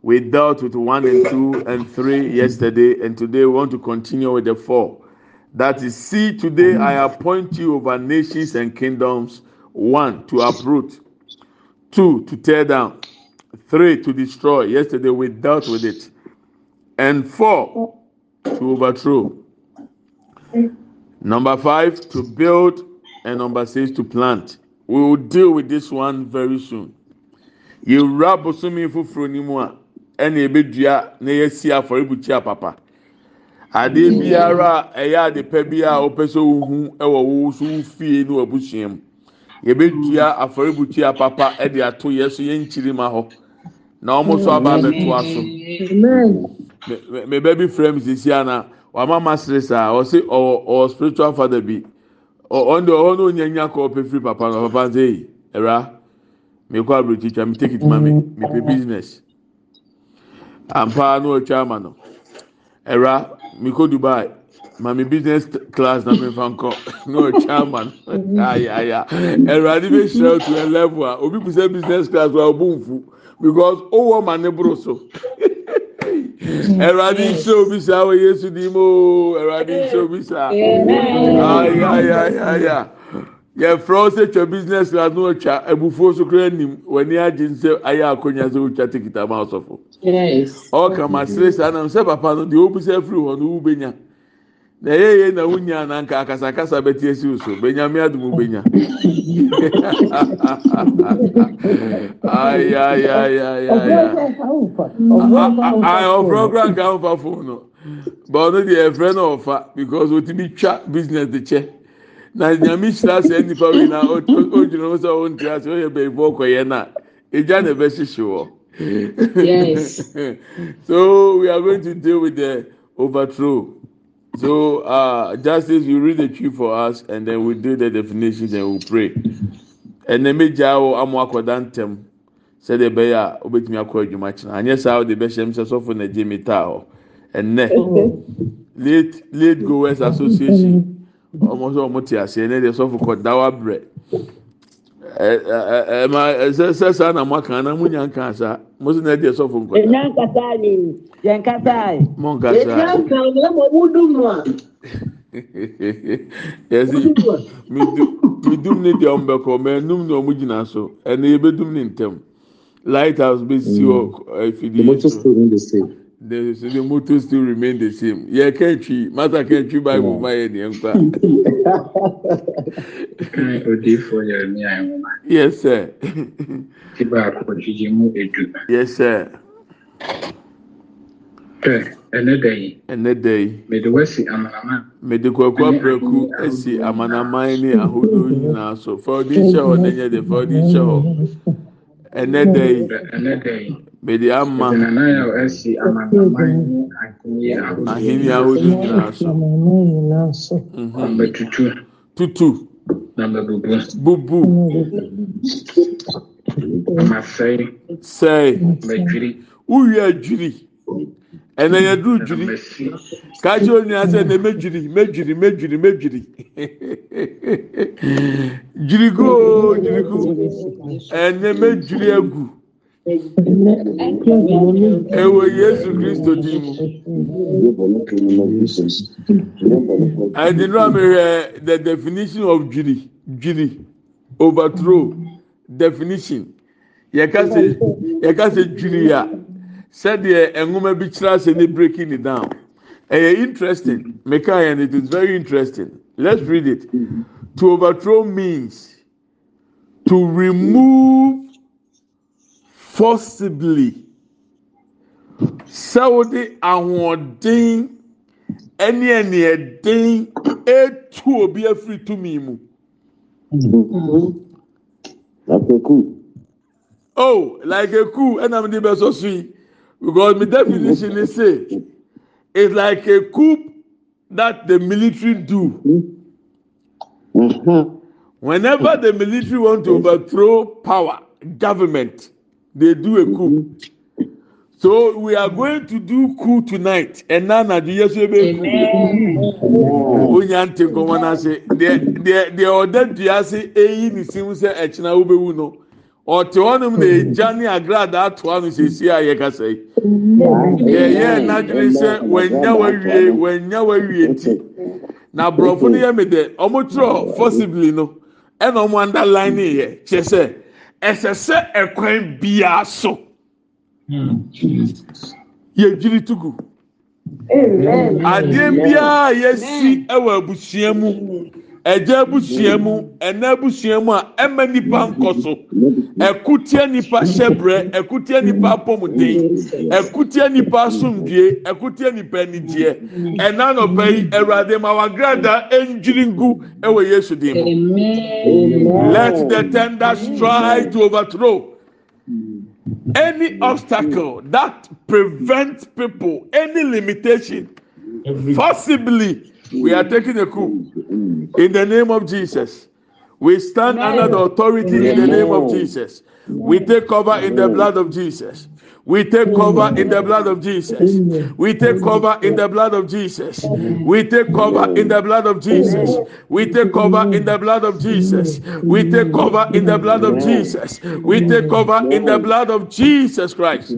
Speaker 2: We dealt with 1 and 2 and 3 yesterday, and today we want to continue with the 4. That is, see, today I appoint you over nations and kingdoms. One, to uproot. Two, to tear down. Three, to destroy. Yesterday we dealt with it. And four, to overthrow. Number five, to build. And number six, to plant. We will deal with this one very soon. Yewura bosomi foforɔ ni mu a ɛna ebedua na yɛsi afɔrebukyia papa. Adeɛ biara a ɛyɛ ade pɛ bi a wɔpɛ sɛ wohu ɛwɔ wo so fie ne w'abusua mu. Yɛbedua afɔrebukyia papa ɛde ato yɛ so yɛn nkyiri ma hɔ. Na wɔn nso aba abɛtoa so. Me bɛ bi frɛ mi sisi ana wama ma sere saa ɔsi ɔwɔ ɔwɔ spiritual father bi ɔn de ɔhɔ no nya kɔ ɔpɛ firi papa na papa nse yi ɛra mi kɔ twa mi take it ma mi mi pɛ business ampa no ɔtwa ama no. Ɛra miko dubai. Maame business class na mefa nkɔ na ɔtwa ama no. Ayaya ɛra de bɛ hyerɛ to a level a obi kusa business class wa ɔbu nfu because ɔwɔ ma ne boro so. Ɛra de nhyɛ obi saa wɔ yesu di mu ɛra de nhyɛ obi saa. Ayayaya yɛfrɛ sɛ twa business class no atwa abufuo so koraa nim w'ani agye sɛ ayɛ akonnwa sɛ wotwa tikita ma ɔsɔfo ɔka ma sere saa nam sɛ papa no deɛ obisa firi hɔ no wobɛnya na ɛyɛ yɛ na wonya ananka akasakasa bɛte asi wo so. Bɛnyame adom wobɛnya ɔfrɛ kora nka wofa fo no. Bɛ ɔno deɛ ɛfrɛ no ɔfa because otumi twa business de kyɛ na nyame hyira sɛ nipa wi na o gyina o sɛ o n tira sɛ o yɛ bɛyifo ɔkɔyɛ na egya na ɛbɛ hyehyɛ wɔ.
Speaker 4: Yes.
Speaker 2: so we are going to deal with the overthrow. So uh, justice, you read the tree for us, and then we do the definitions and we pray. ɛnna megya wɔ amu akɔda ntɛm sɛdeɛ ɛbɛyɛ a wobɛtumi akɔ adwuma kyerɛ anyɛ saa wode bɛhyɛ m sɛ sɔfo na gye mi taa hɔ ɛnnɛ late late goers association ọmọ sọ ọmọ ti ase ẹni ẹdi sọfọ kọ da wa brẹ ẹ ẹ ẹ ma ẹsẹ ẹsẹ saa na mo aka na mo nya nka asa mo sọ na ẹdi sọfọ nkọ
Speaker 5: da. ẹnya nkasa ni yẹ nkasa yi.
Speaker 2: mo nkasa
Speaker 5: yi.
Speaker 2: ẹnya
Speaker 5: nka ọ̀nà mo wú dùn mu a.
Speaker 2: yẹsi mi dum ni di ọmọ bẹkọ mẹ ẹnum ni ọmọ gyina so ẹni ebe dum ni ntẹm lighthouse bẹ si ọ
Speaker 6: ẹfidie.
Speaker 2: the
Speaker 6: motor store no dey save
Speaker 2: the the motor still remain the same yẹ kẹntri mata kẹntri bible ma yẹ ni ẹ
Speaker 7: nkpa. odi ifo yẹrẹ mi àyànwó.
Speaker 2: yes sir.
Speaker 7: ti baako jíjí mú edu.
Speaker 2: yes sir.
Speaker 7: pẹ ẹnẹ dẹ yìí.
Speaker 2: ẹnẹ dẹ yìí.
Speaker 7: mèdè wá sí
Speaker 2: amanaman. mèdè kọ̀ọ̀kọ̀ apẹ̀kù ẹ̀sì amanaman ní ahodoɔ nyinaa so fọwọ́dì nhyɛ hɔ n'enyɛ de fọwọ́dì nhyɛ hɔ ẹnẹ dẹ
Speaker 7: yìí. ẹnẹ dẹ yìí.
Speaker 2: mede ama ahene ahodu nyinaa so. Mhm. tutu. Bubu.
Speaker 7: Sɛe
Speaker 2: wowie adwiri ɛnɛ yɛduru dwiri.
Speaker 7: Ka
Speaker 2: kye onua sɛ ɛnɛ mɛdwiri mɛdwiri mɛdwiri mɛdwiri. Dwirigo dwirigo ɛnɛ mɛdwiri agu. Ɛwɔ yesu kristo din mu I did not hear the definition of dwiri dwiri overthrow definition. Yɛka sɛ yɛka sɛ dwiri a sɛdeɛ nwoma bi kyerɛ sɛ ne breaking it down. Ɛyɛ interesting. Meka yɛn it is very interesting. Let's read it. To overthrow means to remove forcibly sɛ wode ahoɔden ɛne ɛneɛden etu obi afiri tumi mu. oh like a coup. Ɛna mi de bɛ sɔ so yi because my definition is say it's like a coup that the military do. Whenever the military want to overthrow power government they do a coup. Mm-hmm. So we are going to do coup tonight. And now mm-hmm. na the yes we coup. Onyante nkoma na se the the the order dia se eyi ni sim se echina wo bewu no. Ọtí wọn mu na eja ni agrada ato anu se si ayẹ kasa yi. Yẹyẹ n'adwiri sẹ wẹnya wẹwie wẹnya wẹwie ti. Na aborɔfo ni yẹ mi dẹ ọmọ twerɛ forcibly no ɛna e ọmọ underline yɛ kyerɛ sɛ ɛsɛ sɛ ɛkwan biara so. Yɛdwiri tugu. Adeɛ biara a yɛsi ɛwɔ abusua mu ɛgya abusua mu ɛna abusua mu a ɛma nipa nkɔ so ɛkutia nipa hyɛbrɛ ɛkutia nipa apɔmuden ɛkutia nipa asomdue ɛkutia nipa anigyeɛ ɛna nɔpɛ yi ɛwurade ma wagrada ɛndwiri ngu ɛwɔ yesu dim let the tender strike to overthrow. any obstacle that prevents people, any limitation, possibly we are taking a coup in the name of Jesus. We stand under the authority in the name of Jesus. We take cover in the blood of Jesus. We take cover in the blood of Jesus. We take cover in the blood of Jesus. We take cover in the blood of Jesus. We take cover in the blood of Jesus. We take cover in the blood of Jesus. We take cover in the blood of Jesus Christ.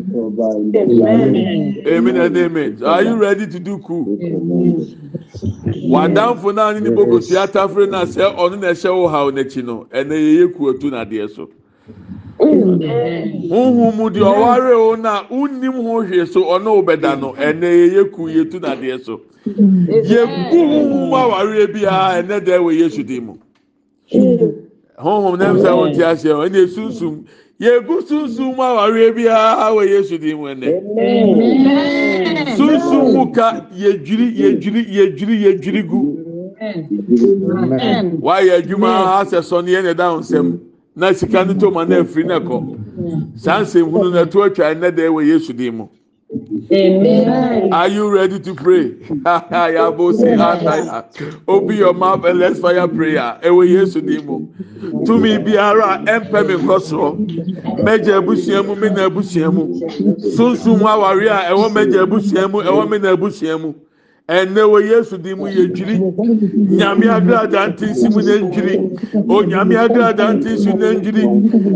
Speaker 2: Amen and amen. Are you ready to do cool? Wadamfo naa ni boko si atafere na sɛ ɔno na ɛhyɛ wo ha n'akyi no ɛna yɛyɛ kuo tu n'adeɛ so. Huhu mu deɛ ɔware o na unnim ho hwee so ɔno wo bɛda no ɛnɛ yɛyɛ ku yɛtu n'adeɛ so. Yɛgu huhu mu awareɛ biara ɛnɛ dɛ wɔ yesu din mu. Honhom nam sɛ wo te aseɛ hɔ ɛnɛ sunsun. Yɛgu sunsun mu awareɛ biara wɔ yesu din mu ɛnɛ sunsun mu ka yɛdwiri yɛdwiri yɛdwiri yɛdwiri gu. Wayɛ adwuma asɛ sɔneɛ na ɛda wo nsɛm na sika no to ma na afiri na kɔ saa nsɛmhunu na ɛto atwa ɛnɛ dɛ wɔ yesu din mu Are you ready to pray? Open your mouth and let's fire prayer. Ewe Yesu mu. Tumi biara ɛmpɛ mi nkɔ soro. Mɛgya ebusua mu, mi na ebusua mu. Sunsun awari a ɛwɔ mɛgya ebusua mu, ɛwɔ mi na ebusua mu. Ɛnɛ wɔ yesu di mu yɛ dwiri nyame agrada nti nsi mu na ndwiri o nyame agrada nti nsi na ndwiri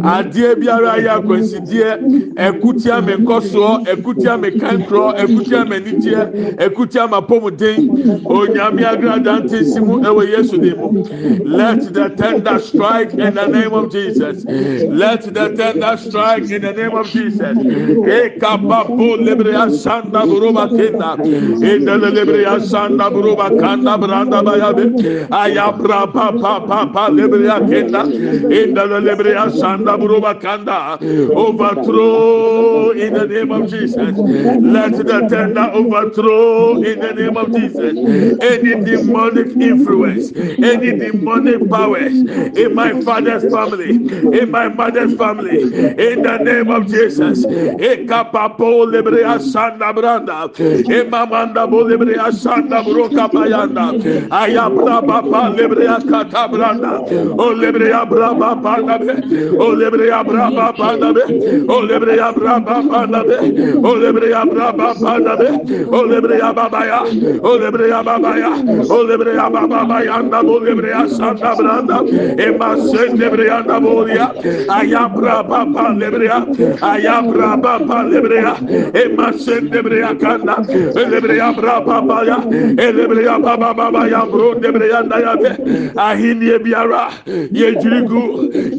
Speaker 2: adeɛ biara yɛ akwansideɛ ɛkutia mi nkɔsoɔ ɛkutia mi kankorɔ ɛkutia mi anigyeɛ ɛkutia mi apɔmuden o nyame agrada nti nsi mu ɛwɔ yesu di mu let the tender strike in the name of jesus. Let the tender strike in the name of jesus. Ekapapo lebre asanda buruba kenda. Indele lebre asanda buruba kanda branda bayabe ayabra pa pa pa pa lebre akenda indele lebre asanda buruba kanda. Overthrow in the name of jesus. Let the tender overthrow in the name of jesus. Any demonic influence any demonic powers in my father's family in my mother's family in the name of jesus. Ekapapo lebre asanda branda. Emamanda bo ya sanda broka bayanda. Ayabra baba lebreya kata branda. O lebreya braba banda be. O lebreya braba banda be. O lebreya braba banda be. O lebreya braba banda be. O lebreya baba ya. O lebreya baba ya. O lebreya baba yanda bo lebreya sanda branda. Ema sen lebreya da bo ya. Ayabra baba lebreya. Ayabra baba lebreya. Ema sen lebreya kanda. Lebreya braba baya. Elebele ya baba baba ya bro debele ya nda ya be. Ahini biara ye jirigu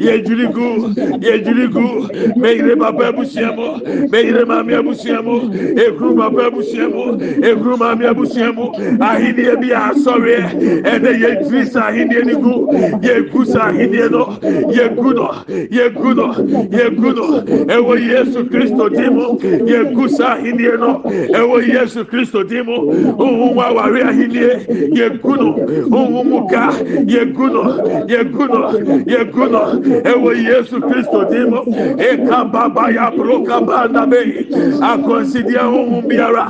Speaker 2: ye jirigu ye jirigu. Me ire baba busiamo me ire mami busiamo ekru baba busiamo ekru mami busiamo ahini bi asore ede ye jiri ahini ni gu ye gu ahini no ye gu no ye gu no ye gu no ewo Yesu Kristo dimo ye gu ahini no ewo Yesu Kristo dimo honhom waware ahennie yɛgu no honhom mu ka yɛgu no yɛgu no yɛgu no ɛwɔ yesu kristo din mu e ɛkababa yɛaborokabandabɛi akɔnsideɛ honhom biara.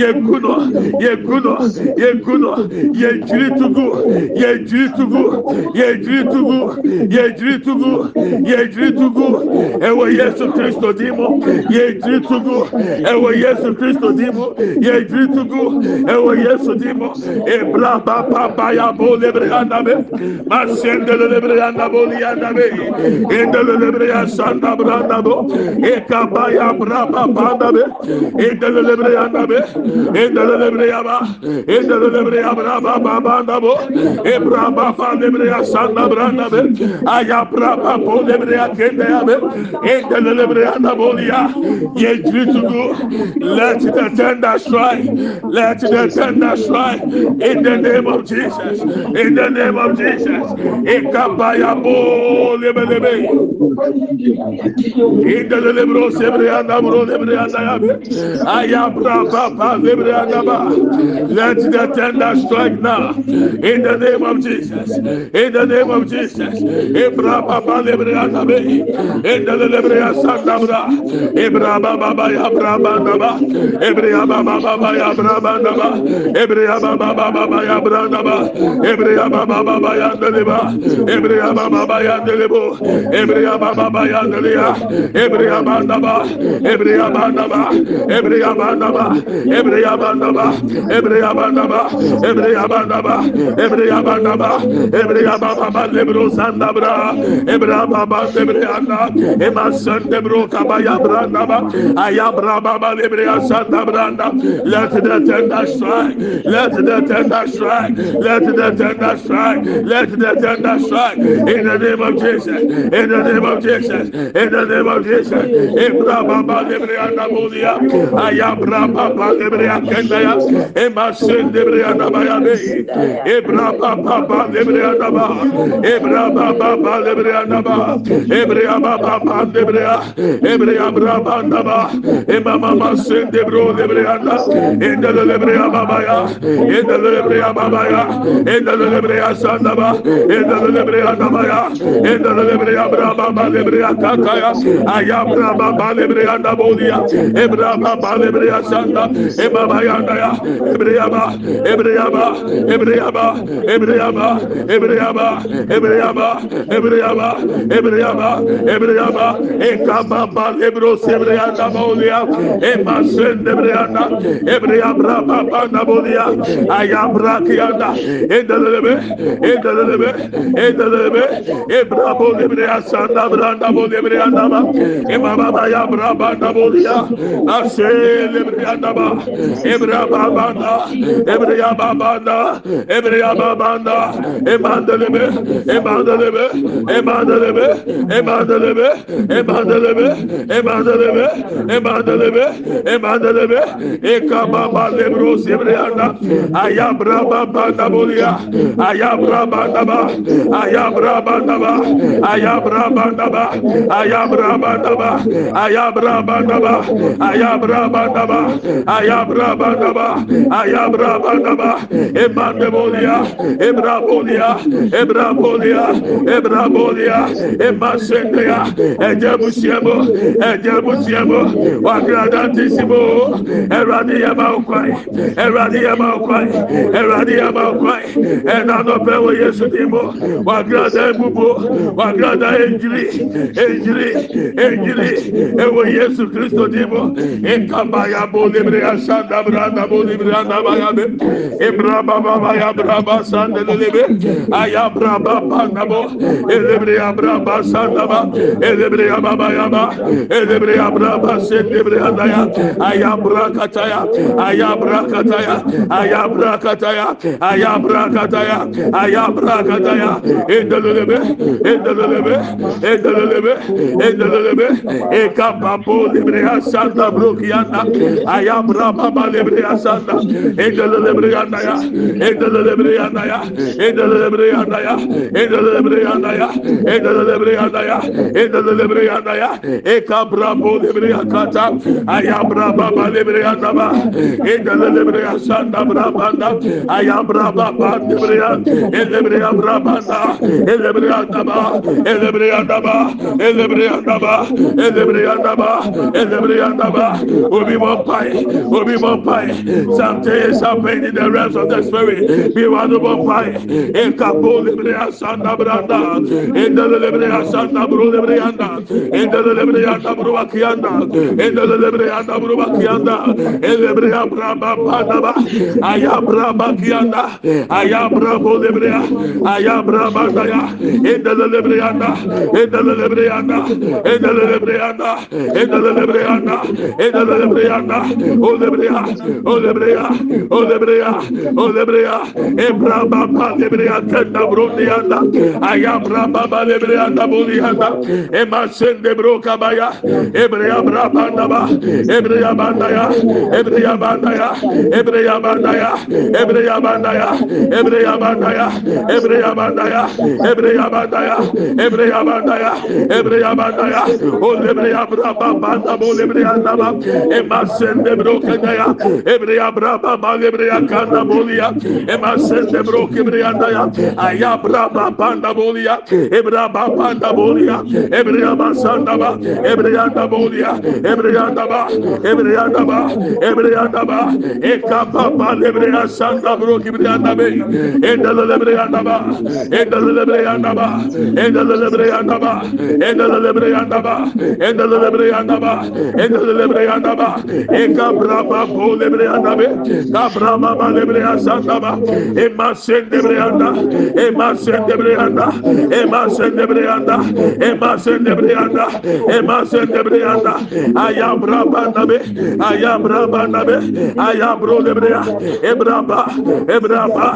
Speaker 2: Yɛgu no yɛgu no yɛgu no yɛgyiri tugu yɛgyiri tugu yɛgyiri tugu yɛgyiri tugu yɛgyiri tugu. Ɛwɔ yesu kristo din mu yɛgyiri tugu. Ɛwɔ yesu kristo din mu yɛgyiri tugu. Ɛwɔ o Yesu dimo e bla ba pa pa ya bo le branda be ma sende le branda bo li anda be e de le branda sanda branda bo e ka ba ya bra pa pa da be e de le branda be e de le branda ba e de le branda bra ba ba ba da bo e bra ba pa le branda sanda branda be aya bra pa bo le branda ke de ya be e de le branda bo li ya ye jitu let the tender strike. Let the Yes, and that's why in the name of Jesus, in the name of Jesus, in the Lebro Sebrianda Bro Lebrianda Ayabra Papa Lebrianda Let the tender strike now. In the name of Jesus, in the name of Jesus, Ebra Papa Lebrianda in the Lebria Santa Bra, Ebra e, Baba Yabra Bandaba, Ebra Baba Yabra Bandaba. Ebreya baba baba baya brada ba. Ebreya baba baba ya deliba. Ebreya baba baya delibu. Ebreya baba baya deliya. Ebreya banda ba. Ebreya banda ba. Ebreya banda ba. Ebreya banda ba. Ebreya banda ba. Ebreya banda ba. Ebreya banda ba. Ebreya baba ba lebro sanda bra. Ebreya baba lebreya anda. Ema sende bro kabaya branda ba. Ayabra baba lebreya sanda branda. Let the tender strike. Let the thunder strike. Let the thunder strike. Let the thunder strike. In the name of Jesus. In the name of Jesus. In the name of Jesus. Ebra baba debreya namulia. Ayabra babaya, endelere breya babaya, endelere breya sandaba, endelere breya dabaya, endelere breya braba bale breya kakaya, aya braba bale breya dabolia, ebra bale breya sanda, ebaba yandaya, ebreya ba, ebreya ba, ebreya ba, ebreya ba, ebreya ba, ebreya ba, ebreya ba, ebreya ba, ebreya ba, ekaba bale bro sebreya dabolia, emasende breya da, ebreya braba yanda boluya ayağım bırak yanda endeleme endeleme endeleme ebra bol emre yasanda branda bol emre yanda ba ema baba ya bra banda boluya asel emre yanda ba ebra babanda emre ya babanda emre ya babanda emandeleme emandeleme emandeleme emandeleme lebrosi sebreyanda ayabra baba dabolia ayabra bandaba ayabra bandaba ayabra bandaba ayabra bandaba ayabra bandaba ayabra bandaba ayabra bandaba ayabra bandaba ebandabolia ebrabolia ebrabolia ebrabolia ebasendea ejebusiemo ejebusiemo wakradantisibo eradi yaba okwae Ẹ̀rọ̀dì yẹ máa kọ́ ẹ̀. Ẹ̀rọ̀dì yẹ máa kọ́ ẹ̀. Ẹ̀nà nọ̀pẹ̀ wọ Yéṣu dì mọ́. Wà gírádà ẹ̀bùbọ̀. Wà gírádà ẹ̀njìrì. Ẹ̀njìrì. Ẹ̀njìrì. Ẹ̀wọ̀ Yéṣu Kristo dì mọ́. Ẹ̀kàmbáyà bó libri aṣáda brada bó libri anabaya bẹ. Ìbraba bàbá ya braba sanda lélebe. Àyà braba pàǹdà bọ̀. Ẹ̀lẹ́bìrì ya braba sanda bá. Ẹ̀lẹ́bìrì ya bàbá ya bá. Ẹ̀lẹ́bìrì ya braba sẹ́ndẹ̀bìrì adaya. Àyà brakataya. Àyà brakataya brakataya, aya brakataya, aya brakataya, aya brakataya, endelelebe, endelelebe, endelelebe, endelelebe, ekapapo lebreya santa brokiyanda, aya brababa lebreya santa, endelelebreyanda ya, endelelebreyanda ya, endelelebreyanda ya, endelelebreyanda ya, endelelebreyanda ya, endelelebreyanda ya, ekabrapo lebreya kata, aya brababa lebreya daba, endelelebreyanda Lebreya Santa Brabanda, Ayabra Baba, Lebreya, Elebreya Brabanda, Elebreya Daba, Elebreya Daba, Elebreya Daba, Elebreya Daba, Elebreya Daba, Obi Mopai, Obi Mopai, something is happening in the realms of the spirit. Be one of Mopai, Ekapo Lebreya Santa Branda, Endele Santa Bru Lebreanda, Endele Lebreya Dabru Akianda, Endele Lebreya Akianda, Elebreya Brabanda. baraba ayabra bakianda ayabra bolebrea ayabra badaya edelelebreanda edelelebreanda edelelebreanda edelelebreanda edelelebreanda olebrea olebrea olebrea olebrea ebra baba lebrea tenda brodianda ayabra baba lebreanda bolianda emasen de broka baya ebrea brabanda ba. Ebrea bandaya ebrea bandaya ebre ya bandaya ebre ya bandaya ebre ya bandaya ebre ya bandaya ebre ya bandaya ebre ya bandaya ebre ya bandaya o lebre ya braba banda bo lebre ya ndaba e masen de bro kandaya ebre ya braba ba lebre ya kanda bolia. E masen de bro kebre ya ndaya aya braba banda bolia e braba banda bolia. Ebre ya basanda ba ebre ya ndabolia ebre ya ndaba ebre ya ndaba ebre ya ndaba e Kapapa lebreya santa bro kibreya nabe. Endala lebreya naba. Endala lebreya naba. Endala lebreya naba. Endala lebreya naba. Endala lebreya naba. Endala lebreya naba. Eka braba bo lebreya nabe. Kabra mama lebreya santa ba. Ema sen lebreya na. Ema sen lebreya na. Ema sen lebreya na. Ema sen lebreya na. Ema sen lebreya na. Ayam braba nabe. Ayam braba nabe. Ayam Rodebrea, Ebraba, Ebraba,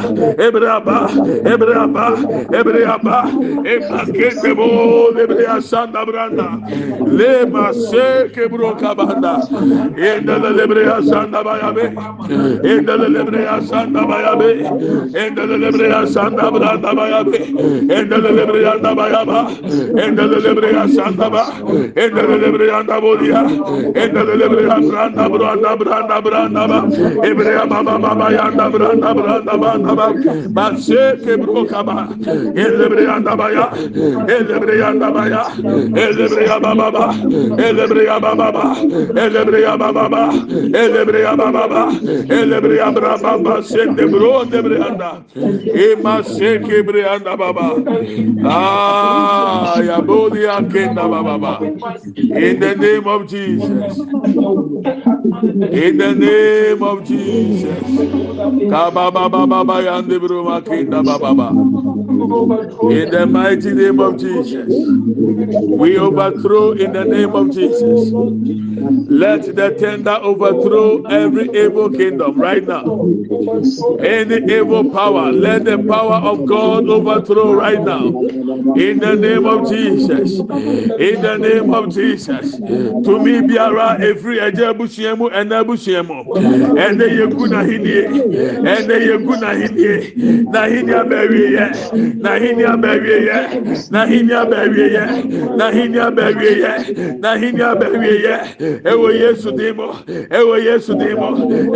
Speaker 2: Ebraba, Ebraba, Ebraba, Ebraba, bo Ebrea Santa Branda, Lema se quebró cabanda, Endele Lebrea Santa Bayabe, Endele Lebrea Santa Bayabe, Endele Lebrea Santa Branda Bayabe, Endele Lebrea Santa Bayaba, Endele Lebrea Santa Ba, Endele Lebrea Santa Bodia, Endele Lebrea Branda Branda Branda Branda Ba, Hebrea baba baba yanda branda branda banda ba. Basse kebro kaba. Elebre yanda baya. Elebre yanda baya. Elebre ya baba ba. Elebre ya baba ba. Elebre ya baba ba. Elebre ya baba ba. Elebre ya bra baba sen de bro de branda. E masse kebre yanda baba. Ah ya bodi akenda baba ba. In the name of Jesus. In the name of Jesus. Jesus. Kababababa yandibru makinda bababa. In the mighty name of Jesus, we overthrow in the name of Jesus. Let the tender overthrow every evil kingdom right now. Any evil power, let the power of God overthrow right now. In the name of Jesus. In the name of Jesus. To me, biara every ejabusiemu and abusiemu. And the yeguna hinie. And the yeguna hinie. Nahinia berry n'ahịnị abịawie ya n'ahịnị abịawie ya n'ahịnị abịawie ya n'ahịnị abịawie ya ewe yesu dị mụ ewe yesu dị mụ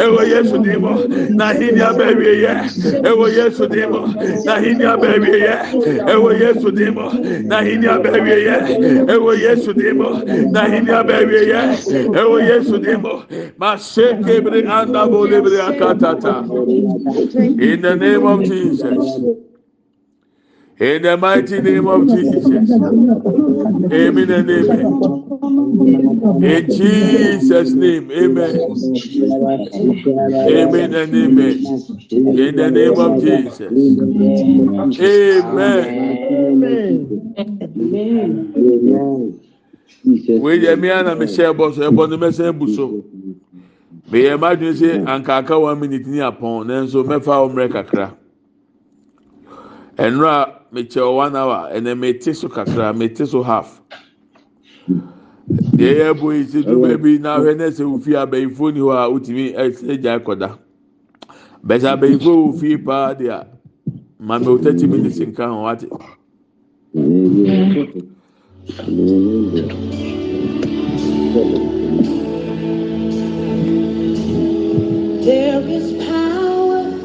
Speaker 2: ewe yesu dị mụ n'ahịnị abịawie ya ewe yesu dị mụ n'ahịnị abịawie ya ewe yesu dị mụ n'ahịnị abịawie ya ewe yesu dị mụ n'ahịnị abịawie ya ewe yesu dị mụ ma se kebiri anda bụ lebiri aka tata in the name of jesus. In the mighty name of Jesus. Amen and amen. In Jesus' name, amen. Amen and amen. In the name of Jesus. Amen. Amen. wei yɛ me ana mehyɛ ɛbɔ so ɛbɔ no mɛsɛ bu so meyɛ m'adwene sɛ ankaaka one minute ne apɔn nanso mɛfa wo kakra ɛnora mekyɛ one hour ɛnna mete so kakra mete so half deɛ yɛ bɔ yi sɛ duma bi ahwɛ na ɛsɛ ofi abɛyifo ni hɔ a otumi ɛsɛ gya akɔda bɛsɛ abɛyifo ofi paa deɛ maame o thirty minutes nka ho wate.
Speaker 1: There is